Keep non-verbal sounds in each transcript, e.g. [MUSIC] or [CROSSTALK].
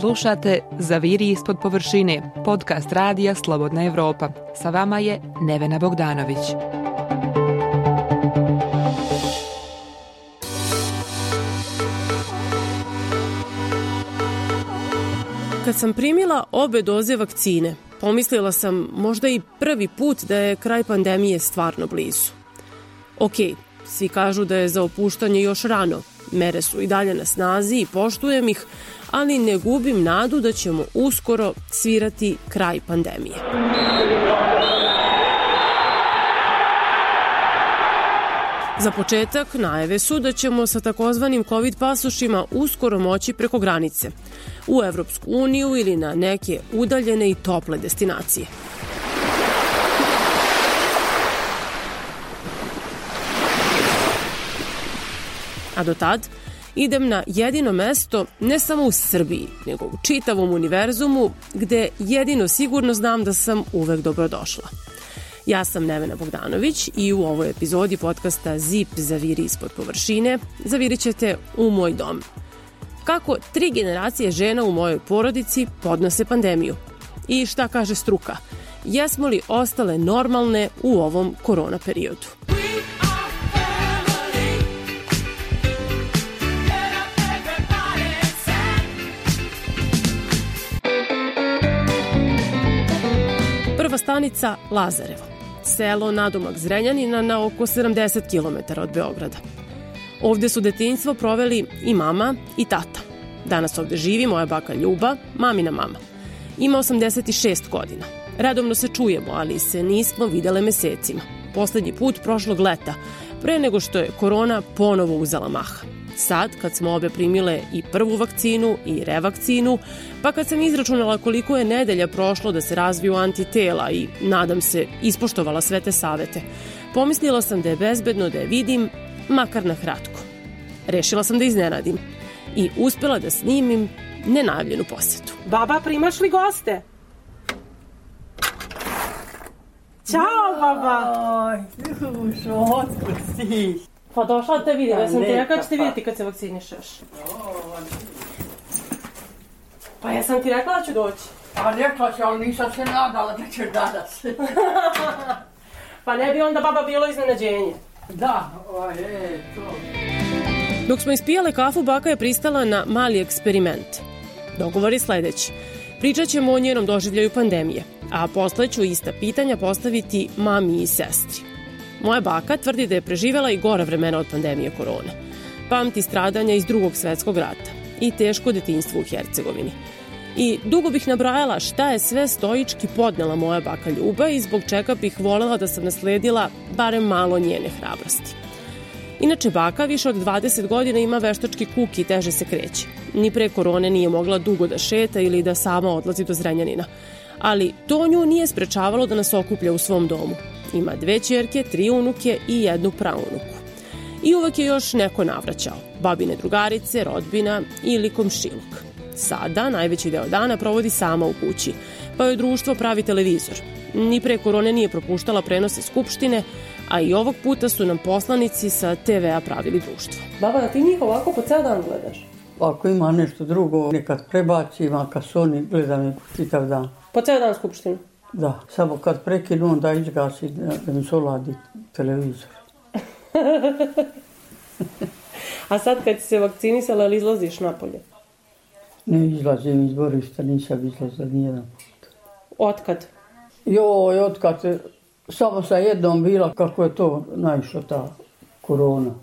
Slušate Zaviri ispod površine, podcast radija Slobodna Evropa. Sa vama je Nevena Bogdanović. Kad sam primila obe doze vakcine, pomislila sam možda i prvi put da je kraj pandemije stvarno blizu. Ok, svi kažu da je za opuštanje još rano, mere su i dalje na snazi i poštujem ih, ali ne gubim nadu da ćemo uskoro svirati kraj pandemije. Za početak najave su da ćemo sa takozvanim COVID pasošima uskoro moći preko granice u Evropsku uniju ili na neke udaljene i tople destinacije. A do tad idem na jedino mesto ne samo u Srbiji, nego u čitavom univerzumu gde jedino sigurno znam da sam uvek dobrodošla. Ja sam Nevena Bogdanović i u ovoj epizodi podcasta ZIP zaviri ispod površine zavirit ćete u moj dom. Kako tri generacije žena u mojoj porodici podnose pandemiju? I šta kaže struka? Jesmo li ostale normalne u ovom korona periodu? Stanica Lazarevo, selo nadomak Zrenjanina na oko 70 km od Beograda. Ovde su detinjstvo proveli i mama i tata. Danas ovde živi moja baka Ljuba, mamina mama. Ima 86 godina. Redovno se čujemo, ali se nismo videle mesecima. Poslednji put prošlog leta, pre nego što je korona ponovo uzela maha. Sad, kad smo obe primile i prvu vakcinu i revakcinu, pa kad sam izračunala koliko je nedelja prošlo da se razviju antitela i, nadam se, ispoštovala sve te savete, pomislila sam da je bezbedno da je vidim, makar na kratko. Rešila sam da iznenadim i uspela da snimim nenajavljenu posetu. Baba, primaš li goste? Ćao, baba! Oj, [LAUGHS] slušo, otkud si? Pa došla da te vidim, ja sam ti rekla da ćete pa. vidjeti kad se vakcinišeš. Pa ja sam ti rekla da ću doći. A rekla si, ali nisam se nadala da ćeš danas. [LAUGHS] Pa ne bi onda baba bilo iznenađenje. da, oj, e, to. Dok smo ispijale kafu, baka je pristala na mali eksperiment. Dogovor je sledeći. Pričat ćemo o njenom doživljaju pandemije, a posle ću ista pitanja postaviti mami i sestri. Moja baka tvrdi da je preživela i gora vremena od pandemije korone. Pamti stradanja iz drugog svetskog rata i teško detinjstvo u Hercegovini. I dugo bih nabrajala šta je sve stoički podnela moja baka Ljuba i zbog čega bih volela da sam nasledila barem malo njene hrabrosti. Inače, baka više od 20 godina ima veštački kuk i teže se kreće. Ni pre korone nije mogla dugo da šeta ili da sama odlazi do Zrenjanina. Ali to nju nije sprečavalo da nas okuplja u svom domu. Ima dve čerke, tri unuke i jednu praunuku. I uvek je još neko navraćao. Babine drugarice, rodbina ili komšiluk. Sada, najveći deo dana provodi sama u kući, pa joj društvo pravi televizor. Ni pre korone nije propuštala prenose skupštine, a i ovog puta su nam poslanici sa TV-a pravili društvo. Baba, da ti njih ovako po ceo dan gledaš? Ako ima nešto drugo, nekad prebacim, a kad su oni, gledam čitav dan. Po ceo dan skupštinu? Da, samo kad prekinu, onda izgasi da, mi se oladi televizor. [LAUGHS] A sad kad si se vakcinisala, ali izlaziš napolje? Ne izlazim iz dvorišta, nisam izlazila nijedan put. Otkad? Joj, otkad, samo sa jednom bila, kako je to naišla ta korona.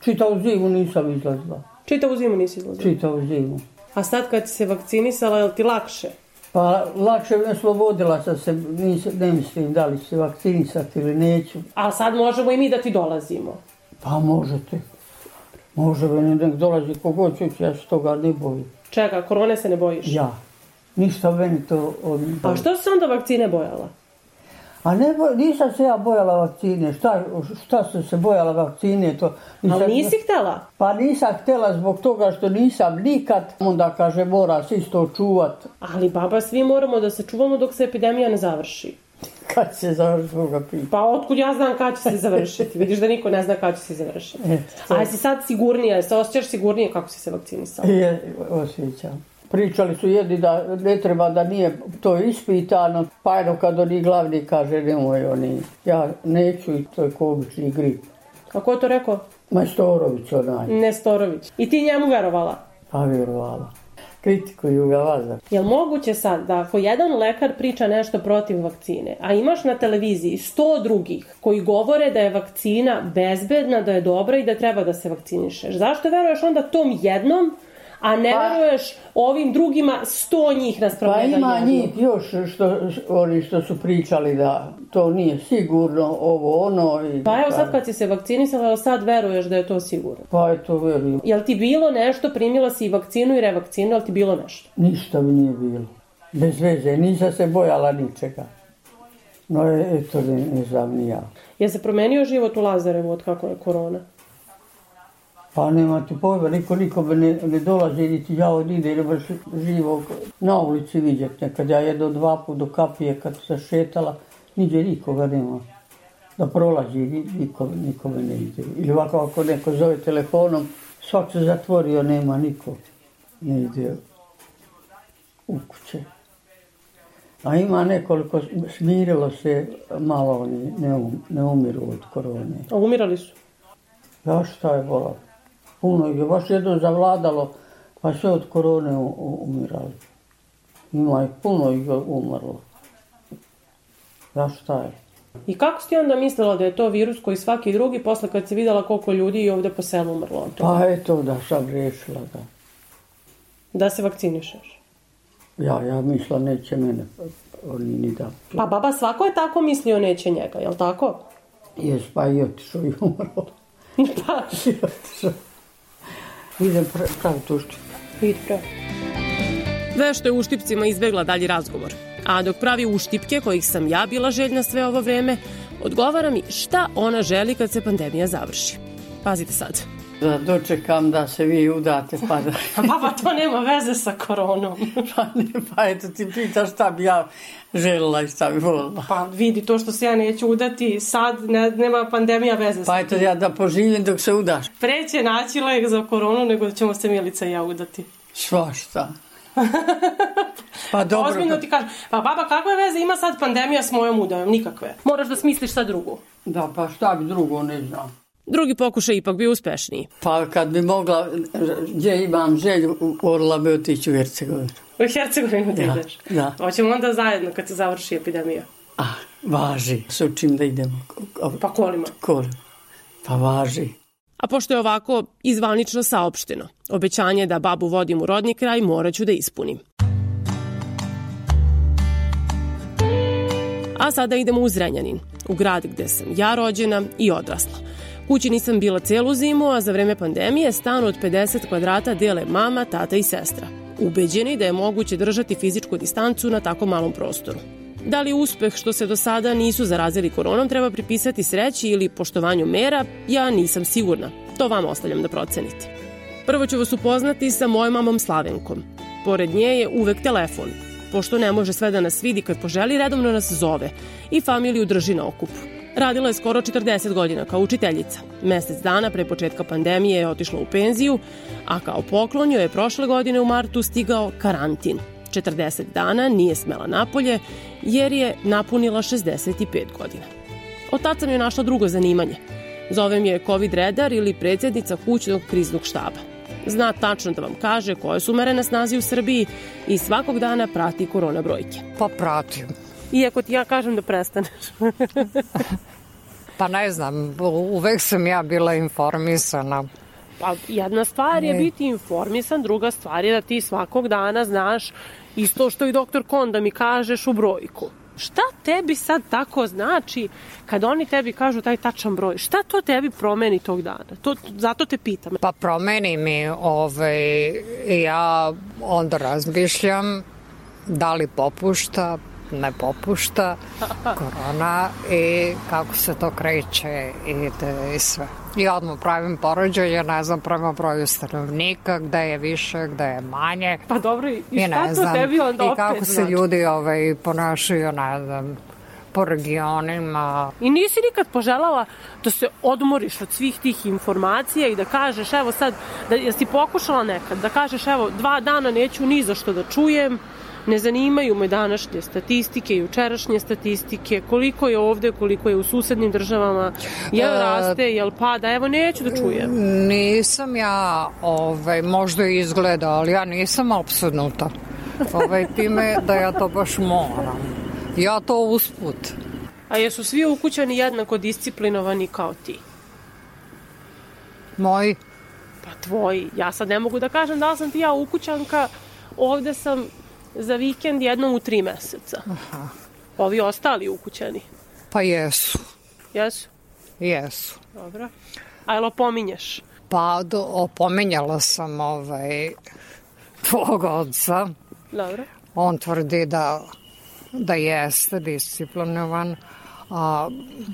Čitavu zimu nisam izlazila, Čitavu zimu nisi izlazila. čitavu zimu. A sad kad si se vakcinisala, je li ti lakše? Pa lakše me slobodila sam se, nisam, ne mislim da li se vakcinisati ili neću. A sad možemo i mi da ti dolazimo. Pa možete. Može me nek dolazi kogod ću, ja se toga ne bojim. Čega, korone se ne bojiš? Ja. Ništa meni to... On, A što se onda vakcine bojala? A ne, nisam se ja bojala vakcine. Šta, šta sam se bojala vakcine? To, nisam, Ali nisi htela? Pa nisam htjela zbog toga što nisam nikad. Onda kaže mora se isto čuvat. Ali baba, svi moramo da se čuvamo dok se epidemija ne završi. [LAUGHS] Kad se završi toga pita. Pa otkud ja znam kada će se završiti? [LAUGHS] Vidiš da niko ne zna kada će se završiti. E, A jesi sad sigurnija, se osjećaš sigurnije kako si se vakcinisala? Je, osjećam. Pričali su jedni da ne treba da nije to ispitano, pa jedno kad oni glavni kaže nemoj oni, ja neću i to je ko obični grip. A ko je to rekao? Majstorović onaj, Nestorović. I ti njemu verovala? pa vjerovala. Kritikuju ga valjda. Jel moguće sad da ako jedan lekar priča nešto protiv vakcine, a imaš na televiziji sto drugih koji govore da je vakcina bezbedna, da je dobra i da treba da se vakcinišeš, zašto veruješ onda tom jednom, a ne Pa- veruješ ovim drugima sto njih nasprav Pa ima njih još što, oni što su pričali da to nije sigurno, ovo ono. I, Pa evo sad kad si se vakcinisala, sad veruješ da je to sigurno. Pa eto, verujem. Jel ti bilo nešto, primila si i vakcinu i revakcinu, jel ti bilo nešto? Ništa mi nije bilo. Bez veze, nisam se bojala ničega. No, e, eto, ne, ne znam ni ja. Je se promenio život u Lazarevu od kako je korona? Pa nema ti pojma, niko nikome ne, ne dolazi, niti ja od ide, ili baš živo na ulici vidjet nekad. Ja jedno dva put do kapije kad se šetala, niđe nikoga nema. Da prolazi, ni- nikome, nikome ne ide. Ili ovako ako neko zove telefonom, svak se zatvorio, nema niko. Ne ide u kuće. A ima nekoliko, smirilo se malo, oni ne, um, ne umiru od korone. A umirali su? Ja šta je bola? Puno ih je baš jedno zavladalo, pa sve od korone umirali. Ima ih, puno ih je umrlo. Ja šta je? I kako si ti onda mislila da je to virus koji svaki drugi, posle kad si videla koliko ljudi je ovde po selu umrlo? Pa eto da sam rešila da. Da se vakcinišeš? Ja, ja mišla neće mene oni ni da. Pa baba svako je tako mislio neće njega, jel tako? Jes, pa i otišao i umro. Pa, [LAUGHS] I otišao. Idem pra- praviti ušću. vidi pravo. Vešto je uštipcima izbegla dalji razgovor. A dok pravi uštipke, kojih sam ja bila željna sve ovo vreme, odgovara mi šta ona želi kad se pandemija završi. Pazite sad. Da dočekam da se vi udate pa da... [LAUGHS] Baba, to nema veze sa koronom. [LAUGHS] pa, ne, pa eto ti pitaš šta bi ja željela i šta bi volila. Pa vidi, to što se ja neću udati, sad ne, nema pandemija veze sa Pa eto ja da poživim dok se udaš. Pre će naći lek za koronu nego da ćemo se Milica i ja udati. Svašta. [LAUGHS] Pa dobro. Ozbiljno ti kažem. Pa baba, kakve veze ima sad pandemija s mojom udajom? Nikakve. Moraš da smisliš sad drugo. Da, pa šta bi drugo ne znam. Drugi pokušaj ipak bio uspešniji. Pa kad bi mogla, gdje imam želju, morala bi otići u Hercegovinu. U Hercegovinu da ideš. da. Hoćemo onda zajedno kad se završi epidemija. Ah, važi. S čim da idemo? Pa kolima. Koli. Pa važi. A pošto je ovako izvanično saopšteno, obećanje da babu vodim u rodni kraj morat ću da ispunim. A sada idemo u Zrenjanin, u grad gde sam ja rođena i odrasla. Kući nisam bila celu zimu, a za vreme pandemije stan od 50 kvadrata dele mama, tata i sestra. Ubeđeni da je moguće držati fizičku distancu na tako malom prostoru. Da li uspeh što se do sada nisu zarazili koronom treba pripisati sreći ili poštovanju mera, ja nisam sigurna. To vam ostavljam da procenite. Prvo ću vas upoznati sa mojom mamom Slavenkom. Pored nje je uvek telefon. Pošto ne može sve da nas vidi kad poželi, redovno nas zove i familiju drži na okupu. Radila je skoro 40 godina kao učiteljica. Mesec dana pre početka pandemije je otišla u penziju, a kao poklon joj je prošle godine u martu stigao karantin. 40 dana nije smela napolje jer je napunila 65 godina. Od tad sam joj našla drugo zanimanje. Zovem je COVID redar ili predsjednica kućnog kriznog štaba. Zna tačno da vam kaže koje su mere na snazi u Srbiji i svakog dana prati korona brojke. Pa pratim. Iako ti ja kažem da prestaneš. [LAUGHS] Pa ne znam, uvek sam ja bila informisana. Pa jedna stvar je biti informisan, druga stvar je da ti svakog dana znaš isto što i doktor Kon da mi kažeš u brojku. Šta tebi sad tako znači kad oni tebi kažu taj tačan broj? Šta to tebi promeni tog dana? To, zato te pitam. Pa promeni mi, ovaj, ja onda razmišljam da li popušta, ne popušta korona i kako se to kreće i, da, i sve. I odmah pravim porođaje, ne znam, prema broju stanovnika, gde je više, gde je manje. Pa dobro, i I šta to znam, tebi onda i opet kako se znači? ljudi ovaj, ponašaju, ne znam, po regionima. I nisi nikad poželala da se odmoriš od svih tih informacija i da kažeš, evo sad, da jesi pokušala nekad, da kažeš, evo, dva dana neću ni za što da čujem, ne zanimaju me današnje statistike, jučerašnje statistike, koliko je ovde, koliko je u susednim državama, jel E, raste, jel pada, evo neću da čujem. Nisam ja, ovaj, možda izgleda, ali ja nisam apsodnuta. Ovaj, time da ja to baš moram. Ja to usput. A jesu svi ukućani jednako disciplinovani kao ti? Moji, Pa tvoji. Ja sad ne mogu da kažem da li sam ti ja ukućanka, ovde sam za vikend jednom u tri meseca. Aha. Ovi ostali ukućani. pa jesu, Jesu? jesu. Dobro. A jel opominješ? Pa do, opomenjala sam ovaj, tvog oca. Dobro. On tvrdi da, da jeste disciplinovan. A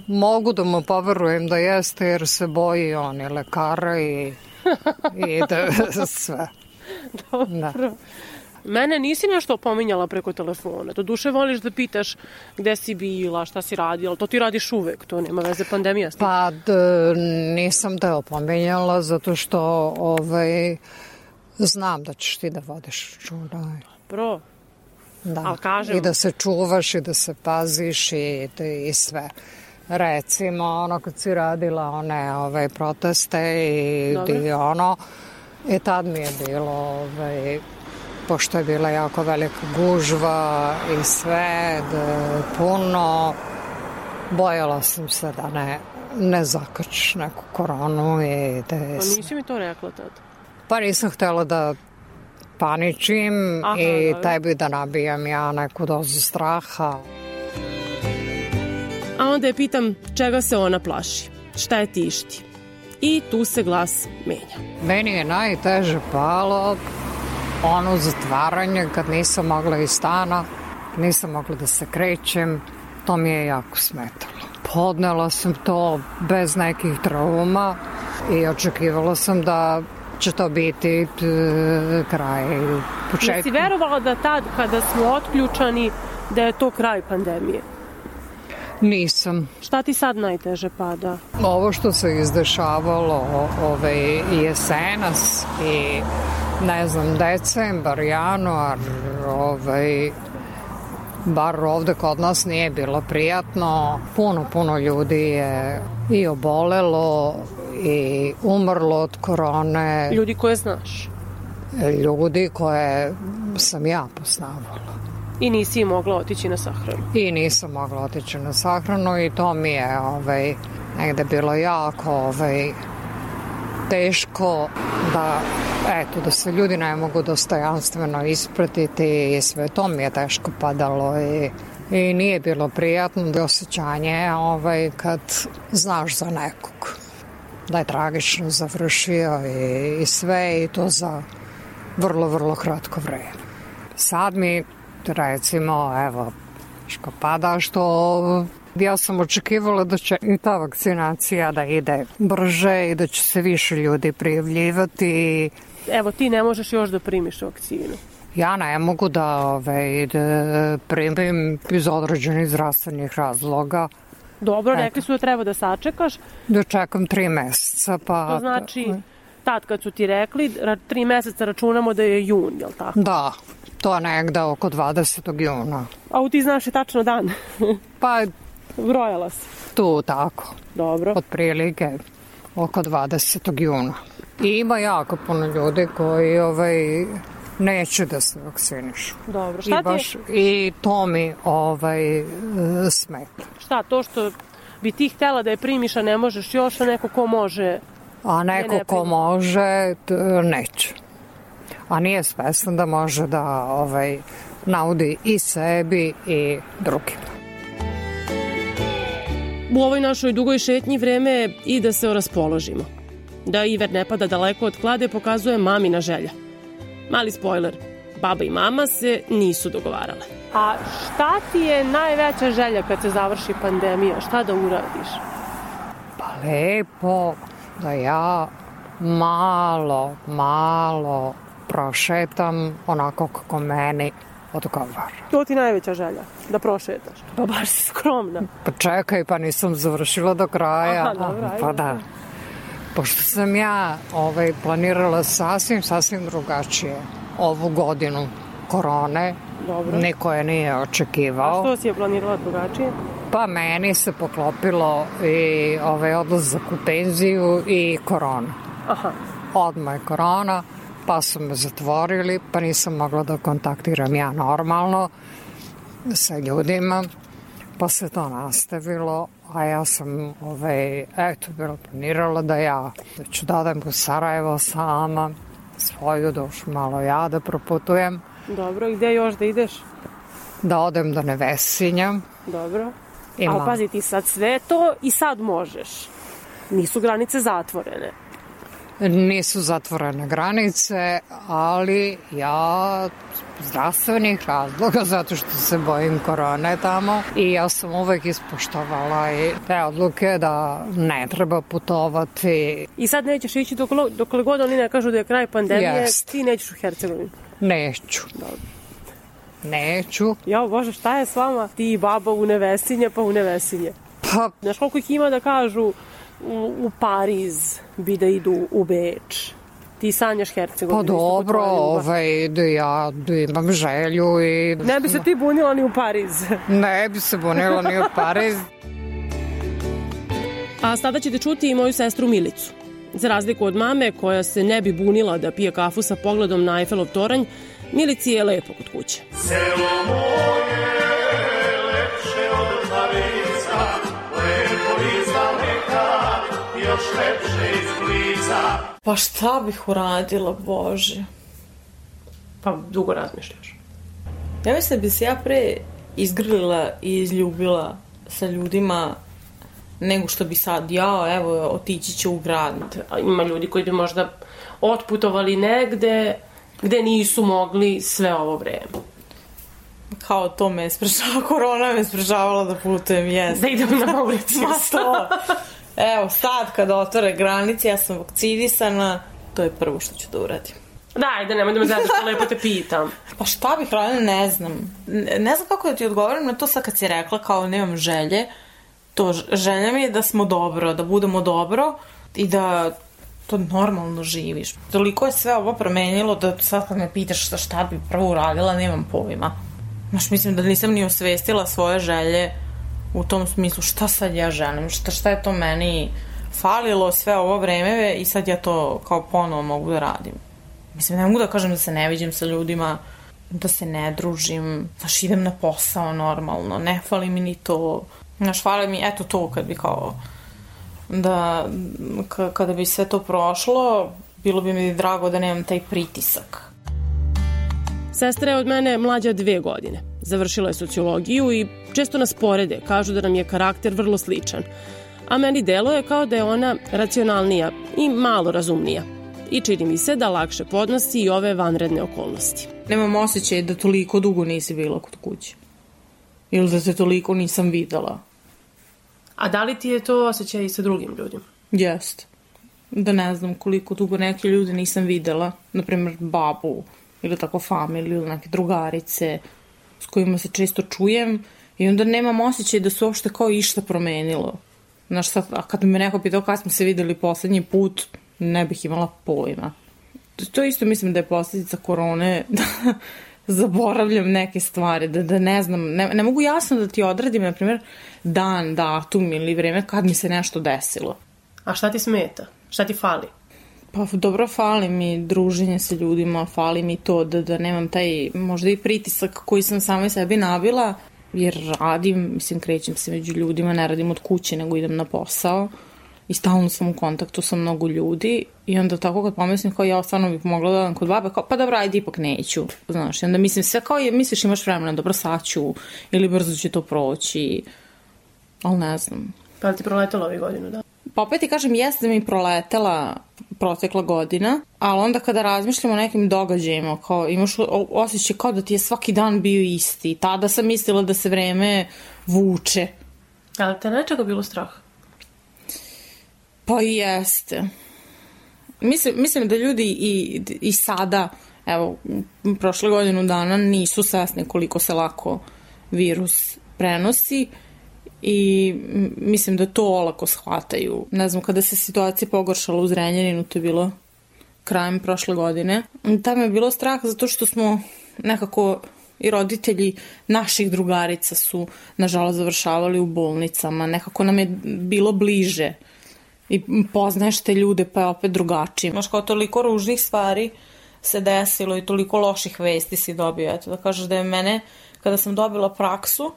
mogu da mu poverujem da jeste jer se boji on i lekara i, i da, [LAUGHS] sve. Da. Mene nisi nešto opominjala preko telefona. Do duše voliš da pitaš gde si bila, šta si radila, to ti radiš uvek, to nema veze pandemija. Pa d, nisam te opomenjala zato što ovaj, znam da ćeš ti da vodiš računa. Pro, Da. Ali kažem- I da se čuvaš i da se paziš i, i sve. Recimo, ono kad si radila one ove proteste i, Dobro. i ono, i tad mi je bilo, ovaj, pošto je bila jako velika gužva i sve, da, puno, bojala sam se da ne, ne zakačiš neku koronu i da je pa nisi mi to rekla tad. Pa nisam htela da paničim Aha, i dobro. tebi da nabijam ja neku dozu straha. A onda je pitam čega se ona plaši, šta je tišti. I tu se glas menja. Meni je najteže palo ono zatvaranje kad nisam mogla iz stana, nisam mogla da se krećem, to mi je jako smetalo. Podnela sam to bez nekih trauma i očekivala sam da će to biti e, kraj početka. Jesi verovala da tad kada smo otključani da je to kraj pandemije? Nisam. Šta ti sad najteže pada? Ovo što se izdešavalo o- ovaj, jesenas i ne znam, decembar, januar, ovaj, bar ovde kod nas nije bilo prijatno. Puno, puno ljudi je i obolelo i umrlo od korone. Ljudi koje znaš. Ljudi koje sam ja poznavala. I nisi mogla otići na sahranu. I nisam mogla otići na sahranu i to mi je ovaj, negde bilo jako ovaj, teško da eto, da se ljudi ne mogu dostojanstveno ispratiti i sve to mi je teško padalo i, i nije bilo prijatno da osjećanje ovaj, kad znaš za nekog da je tragično završio i, i sve i to za vrlo, vrlo kratko vreme. Sad mi recimo, evo, što pada, što ja sam očekivala da će i ta vakcinacija da ide brže i da će se više ljudi prijavljivati. Evo, ti ne možeš još da primiš vakcinu. Ja ne mogu da, ove, da primim iz određenih zdravstvenih razloga Dobro, Eto. rekli su da treba da sačekaš. da čekam tri meseca, pa... To znači, tad kad su ti rekli, tri meseca računamo da je jun, jel tako? Da, to je negde oko 20. juna. A u ti znaš i tačno dan. Pa Brojala si. tu tako. Dobro. otprilike oko 20. juna. I ima jako puno ljudi koji ovaj, neće da se vakcinišu. Dobro. I, Šta ti je, baš, I to mi ovaj, smeta. šta, to što bi ti htela da je primiš, a ne možeš još, a neko ko može... A Ne, neko ne, ko može, neće. A nije svestan da može da ovaj, naudi i sebi i drugim. U ovoj našoj dugoj šetnji vreme je i da se raspoložimo. Da Iver ne pada daleko od klade pokazuje mamina želja. Mali spojler, baba i mama se nisu dogovarale. A šta ti je najveća želja kad se završi pandemija? Šta da uradiš? Pa lepo da ja malo, malo prošetam onako kako meni odgovara. To ti najveća želja, da prošetaš. Pa baš si skromna. Pa čekaj, pa nisam završila do kraja. Aha, dobro, ajde. Pa da. Pošto sam ja ovaj, planirala sasvim, sasvim drugačije ovu godinu korone, Dobro. niko je nije očekivao. Što si je planirala drugačije? Pa meni se poklopilo i ovaj odlazak u penziju i korona. Aha. Odmah je korona, pa su me zatvorili, pa nisam mogla da kontaktiram ja normalno sa ljudima, pa se to nastavilo, a ja sam, ovaj, eto, bila planirala da ja da ću da odem u Sarajevo sama, svoju dušu malo ja da proputujem, Dobro, gde još da ideš? da odem do Nevesinja, Dobro. Ima. Ali pazi ti sad sve to i sad možeš. Nisu granice zatvorene. Nisu zatvorene granice, ali ja zdravstvenih razloga, zato što se bojim korone tamo i ja sam uvek ispoštovala i te odluke da ne treba putovati. I sad nećeš ići dok, dokle god oni ne kažu da je kraj pandemije, Jest. ti nećeš u Hercegovinu. Neću. Neću. Jao Bože, šta je s vama? Ti i baba u Nevesinje, pa u Nevesinje. Pa, Znaš koliko ih ima da kažu u, u Pariz bi da idu u Beč. Ti sanjaš Hercegovinu. pa dobro, ovaj, da ja da imam želju i... Ne bi se ti bunila ni u Pariz. [LAUGHS] Ne bi se bunila ni u Pariz. A sada ćete čuti i moju sestru Milicu. Za razliku od mame, koja se ne bi bunila da pije kafu sa pogledom na Eiffelov toranj, Milici je lepo kod kuće. Selo moje još lepše iz bliza. Pa šta bih uradila, Bože? Pa dugo razmišljaš. Ja mislim da bi se ja pre izgrlila i izljubila sa ljudima nego što bi sad ja, evo, otići ću u grad. Ima ljudi koji bi možda otputovali negde gde nisu mogli sve ovo vreme. Kao to me je sprečava, [LAUGHS] korona me je sprečavala da putujem, jes. Da idem na Mauricius. [LAUGHS] Ma to. Evo, sad kad otvore granice, ja sam vakcinisana, to je prvo što ću da uradim. Da, ajde, nemoj da me zadaš, lepo te pitam. [LAUGHS] Pa šta bih radila, ne znam. Ne, ne znam kako da ti odgovorim na to sad kad si rekla kao nemam želje. To želja mi je da smo dobro, da budemo dobro i da to normalno živiš. Toliko je sve ovo promenilo da sad kad me pitaš šta, šta bi prvo uradila, nemam pojma. Znaš, mislim da nisam ni osvestila svoje želje u tom smislu šta sad ja želim, šta, šta je to meni falilo sve ovo vreme i sad ja to kao ponovo mogu da radim. Mislim, ne mogu da kažem da se ne viđem sa ljudima, da se ne družim, znaš, idem na posao normalno, ne fali mi ni to. Znaš, fali mi, eto to, kad bi kao, da, kada bi sve to prošlo, bilo bi mi drago da nemam taj pritisak. Sestra je od mene mlađa dve godine. Završila je sociologiju i često nas porede, kažu da nam je karakter vrlo sličan. A meni deluje kao da je ona racionalnija i malo razumnija. I čini mi se da lakše podnosi i ove vanredne okolnosti. Nemam osjećaj da toliko dugo nisi bila kod kuće. Ili da te toliko nisam videla. A da li ti je to osjećaj i sa drugim ljudima? Jest. Da ne znam koliko dugo neke ljude nisam videla. Naprimer, babu ili tako familiju ili neke drugarice s kojima se često čujem i onda nemam osjećaj da se uopšte kao išta promenilo. Znaš, sad, a kad me neko pitao kada smo se videli poslednji put, ne bih imala pojma. To- To isto mislim da je posljedica korone, [LAUGHS] da zaboravljam neke stvari, da, da ne znam, ne, ne mogu jasno da ti odradim, na primjer, dan, datum ili vreme kad mi se nešto desilo. A šta ti smeta? Šta ti fali? Pa dobro, fali mi druženje sa ljudima, fali mi to da, da nemam taj možda i pritisak koji sam samoj sebi nabila, jer radim, mislim, krećem se među ljudima, ne radim od kuće, nego idem na posao i stalno sam u kontaktu sa mnogo ljudi i onda tako kad pomislim kao ja stvarno bih mogla da odem kod babe, kao pa dobro, ajde, ipak neću, znaš, i onda mislim sve kao je, misliš imaš vremena, dobro, sad ću, ili brzo će to proći, ali ne znam. Pa ti proletalo ovih godinu, da? Pa opet ti kažem, jeste da mi proletela protekla godina, ali onda kada razmišljam o nekim događajima, kao imaš osjećaj kao da ti je svaki dan bio isti. Tada sam mislila da se vreme vuče. Ali te nečega bilo strah? Pa jeste. Mislim, mislim da ljudi i, i sada evo, prošle godinu dana nisu svesni koliko se lako virus prenosi i mislim da to olako shvataju. Ne znam, kada se situacija pogoršala u Zrenjaninu, to je bilo krajem prošle godine, tamo je bilo strah zato što smo nekako i roditelji naših drugarica su nažalost završavali u bolnicama, nekako nam je bilo bliže i poznaješ te ljude pa je opet drugačije. Znaš kao toliko ružnih stvari se desilo i toliko loših vesti si dobio. Eto da kažeš da je mene, kada sam dobila praksu,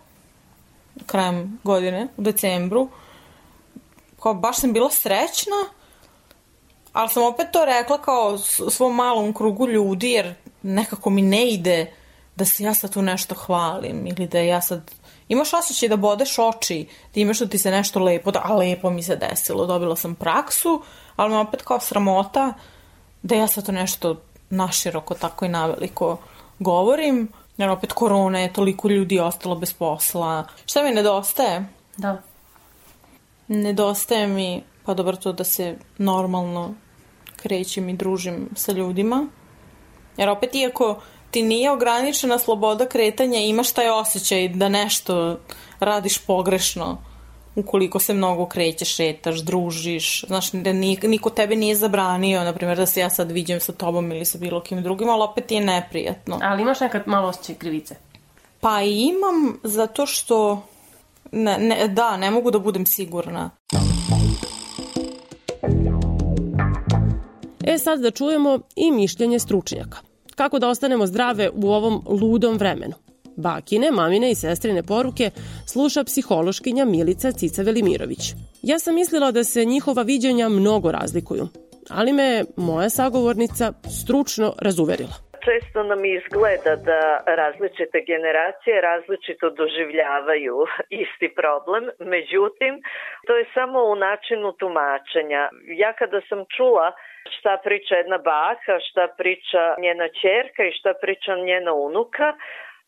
krajem godine, u decembru, kao baš sam bila srećna, ali sam opet to rekla kao svom malom krugu ljudi, jer nekako mi ne ide da se ja sad tu nešto hvalim ili da ja sad imaš osjećaj da bodeš oči, da imaš da ti se nešto lepo, da, a lepo mi se desilo, dobila sam praksu, ali me opet kao sramota da ja sad to nešto naširoko tako i naveliko govorim, jer opet korona je, toliko ljudi ostalo bez posla. Šta mi nedostaje? Da. Nedostaje mi, pa dobro to da se normalno krećem i družim sa ljudima. Jer opet iako ti nije ograničena sloboda kretanja, imaš taj osjećaj da nešto radiš pogrešno ukoliko se mnogo krećeš, šetaš, družiš, znaš, da niko tebe nije zabranio, na primjer, da se ja sad viđem sa tobom ili sa bilo kim drugim, ali opet je neprijatno. Ali imaš nekad malo osjećaj krivice? Pa imam, zato što, ne, ne, da, ne mogu da budem sigurna. E sad da čujemo i mišljenje stručnjaka. Kako da ostanemo zdrave u ovom ludom vremenu? Bakine, mamine i sestrine poruke sluša psihološkinja Milica Cica Velimirović. Ja sam mislila da se njihova viđenja mnogo razlikuju, ali me moja sagovornica stručno razuverila često nam izgleda da različite generacije različito doživljavaju [LAUGHS] isti problem, međutim, to je samo u načinu tumačenja. Ja kada sam čula šta priča jedna baka, šta priča njena čerka i šta priča njena unuka,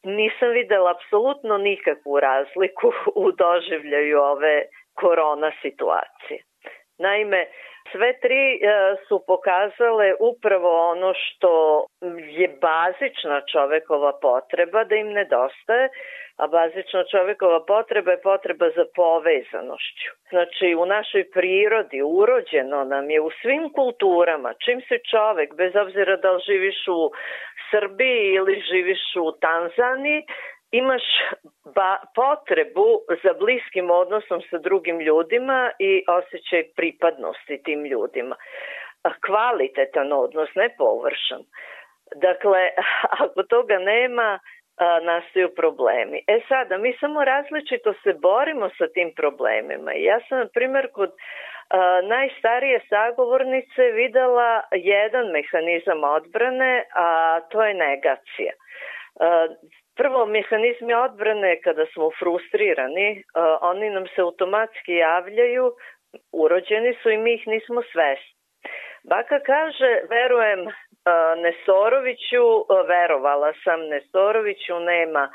nisam videla apsolutno nikakvu razliku u doživljaju ove korona situacije. Naime, sve tri e, su pokazale upravo ono što je bazična čovekova potreba da im nedostaje, a bazična čovekova potreba je potreba za povezanošću. Znači, u našoj prirodi urođeno nam je u svim kulturama, čim se čovek, bez obzira da li živiš u Srbiji ili živiš u Tanzaniji, imaš ba, potrebu za bliskim odnosom sa drugim ljudima i osjećaj pripadnosti tim ljudima. Kvalitetan odnos, ne površan. Dakle, [LAUGHS] ako toga nema, nastaju problemi. E sada, mi samo različito se borimo sa tim problemima. Ja sam, na primjer, kod najstarije sagovornice videla jedan mehanizam odbrane, a to je negacija. Prvo, mehanizmi odbrane kada smo frustrirani, oni nam se automatski javljaju, urođeni su i mi ih nismo svesni. Baka kaže, verujem Nesoroviću, verovala sam Nesoroviću, nema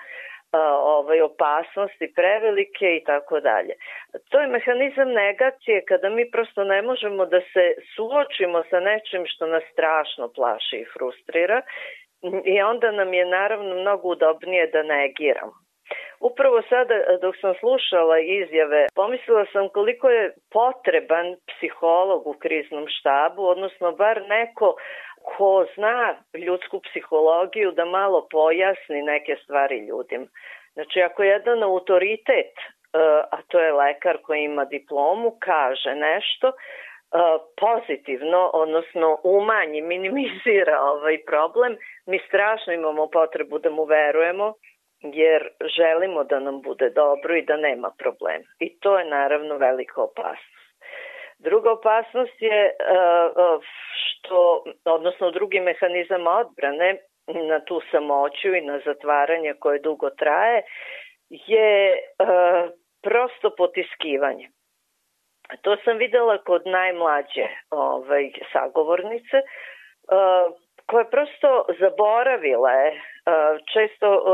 ovaj, opasnosti prevelike i tako dalje. To je mehanizam negacije kada mi prosto ne možemo da se suočimo sa nečim što nas strašno plaši i frustrira i onda nam je naravno mnogo udobnije da negiramo. Upravo sada dok sam slušala izjave, pomislila sam koliko je potreban psiholog u kriznom štabu, odnosno bar neko ko zna ljudsku psihologiju da malo pojasni neke stvari ljudima. Znači, ako jedan autoritet, e, a to je lekar koji ima diplomu, kaže nešto, e, pozitivno, odnosno umanji, minimizira ovaj problem, mi strašno imamo potrebu da mu verujemo, jer želimo da nam bude dobro i da nema problema. I to je naravno velika opasnost. Druga opasnost je e, što, odnosno drugi mehanizam odbrane na tu samoću i na zatvaranje koje dugo traje je prosto potiskivanje. To sam videla kod najmlađe ovaj, sagovornice, koje prosto zaboravile, često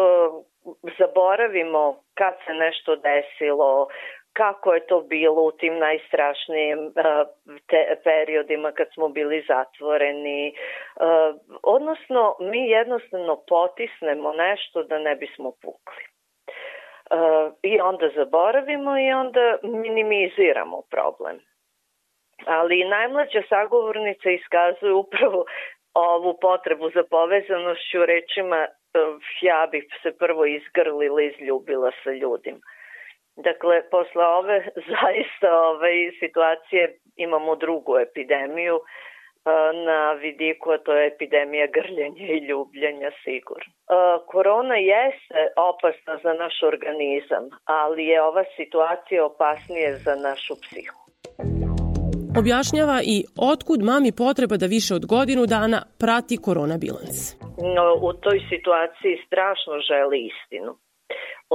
zaboravimo kad se nešto desilo, kako je to bilo u tim najstrašnijim te, periodima kad smo bili zatvoreni. Odnosno, mi jednostavno potisnemo nešto da ne bismo pukli. I onda zaboravimo i onda minimiziramo problem. Ali najmlađa sagovornica iskazuje upravo ovu potrebu za povezanošću rečima ja bih se prvo izgrlila i izljubila sa ljudima. Dakle, posle ove [LAUGHS] zaista ove situacije imamo drugu epidemiju na vidiku, a to je epidemija grljenja i ljubljenja sigurno. Korona jeste opasna za naš organizam, ali je ova situacija opasnije za našu psihu. Objašnjava i otkud mami potreba da više od godinu dana prati korona bilans. No, u toj situaciji strašno želi istinu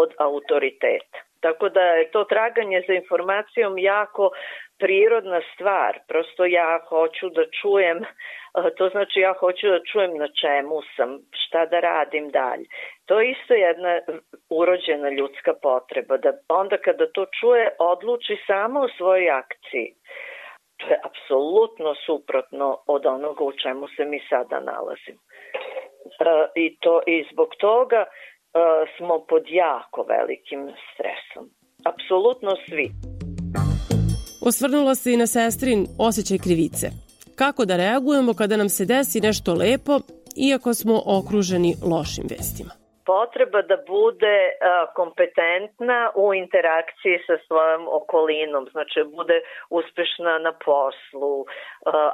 od autoriteta. Tako da je to traganje za informacijom jako prirodna stvar. Prosto ja hoću da čujem, to znači ja hoću da čujem na čemu sam, šta da radim dalje. To je isto jedna urođena ljudska potreba, da onda kada to čuje odluči samo u svojoj akciji. To je apsolutno suprotno od onoga u čemu se mi sada nalazimo. I, to, i zbog toga smo pod jako velikim stresom. Apsolutno svi. Osvrnula se i na sestrin osjećaj krivice. Kako da reagujemo kada nam se desi nešto lepo, iako smo okruženi lošim vestima? Potreba da bude kompetentna u interakciji sa svojom okolinom, znači bude uspešna na poslu,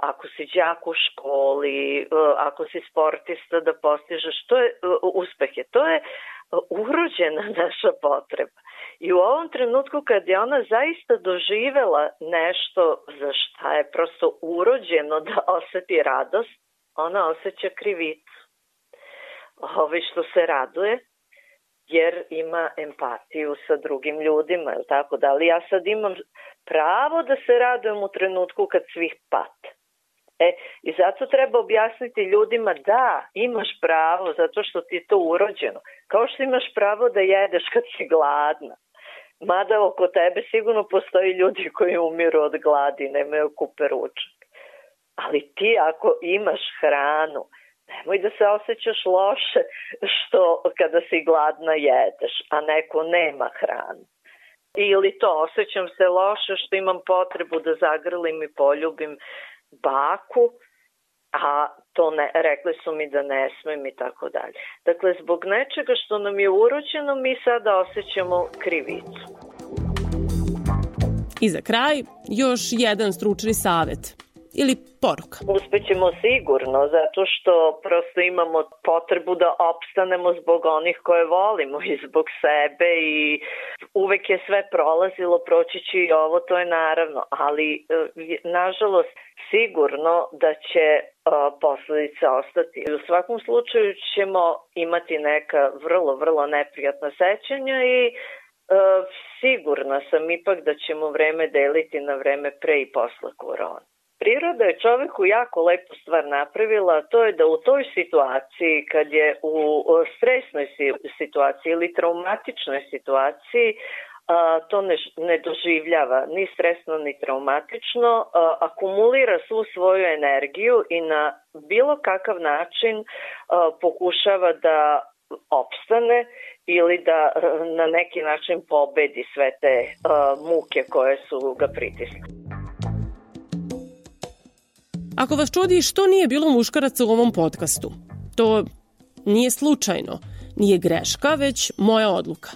ako si đak u školi, ako si sportista da postižeš, to je uspehe, to je urođena [LAUGHS] naša potreba. I u ovom trenutku kad je ona zaista doživela nešto za šta je prosto urođeno da oseti radost, ona osjeća krivicu ovaj, što se raduje, jer ima empatiju sa drugim ljudima, je tako da, ali ja sad imam pravo da se radujem u trenutku kad svih pate. E, i zato treba objasniti ljudima da, imaš pravo zato što ti je to urođeno. Kao što imaš pravo da jedeš kad si gladna. Mada oko tebe sigurno postoji ljudi koji umiru od gladi, nemaju kupe ručak. Ali ti ako imaš hranu, nemoj da se osjećaš loše što kada si gladna jedeš, a neko nema hranu. Ili to, osjećam se loše što imam potrebu da zagrlim i poljubim baku, a to ne, rekli su mi da ne smem i tako dalje. Dakle, zbog nečega što nam je urođeno, mi sada osjećamo krivicu. I za kraj, još jedan stručni savet ili poruka? Uspećemo sigurno, zato što prosto imamo potrebu da opstanemo zbog onih koje volimo i zbog sebe i uvek je sve prolazilo, proći će i ovo, to je naravno, ali e, nažalost sigurno da će e, posledice ostati. U svakom slučaju ćemo imati neka vrlo, vrlo neprijatna sećanja i e, sigurna sam ipak da ćemo vreme deliti na vreme pre i posle korona. Priroda je čoveku jako lepu stvar napravila, to je da u toj situaciji, kad je u stresnoj situaciji ili traumatičnoj situaciji, to ne, ne doživljava ni stresno ni traumatično, akumulira svu svoju energiju i na bilo kakav način pokušava da opstane ili da na neki način pobedi sve te muke koje su ga pritisle. Ako vas čudi što nije bilo muškaraca u ovom podcastu, to nije slučajno, nije greška, već moja odluka.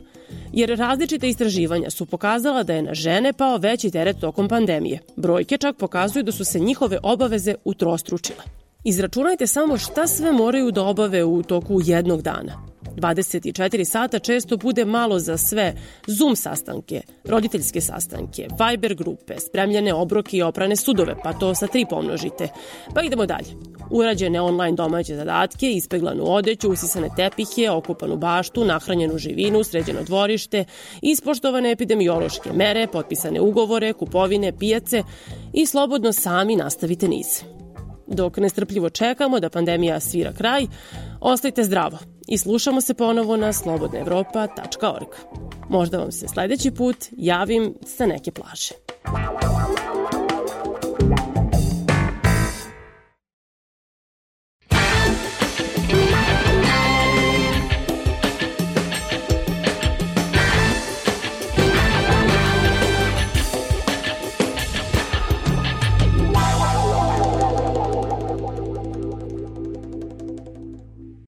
Jer različite istraživanja su pokazala da je na žene pao veći teret tokom pandemije. Brojke čak pokazuju da su se njihove obaveze utrostručile. Izračunajte samo šta sve moraju da obave u toku jednog dana. 24 sata često bude malo za sve Zoom sastanke, roditeljske sastanke, Viber grupe, spremljene obroke i oprane sudove, pa to sa tri pomnožite. Pa idemo dalje. Urađene online domaće zadatke, ispeglanu odeću, usisane tepihe, okupanu baštu, nahranjenu živinu, sređeno dvorište, ispoštovane epidemiološke mere, potpisane ugovore, kupovine, pijace i slobodno sami nastavite niz. Dok nestrpljivo čekamo da pandemija svira kraj, ostajte zdravo i slušamo se ponovo na slobodnaevropa.org. Možda vam se sledeći put javim sa neke plaže.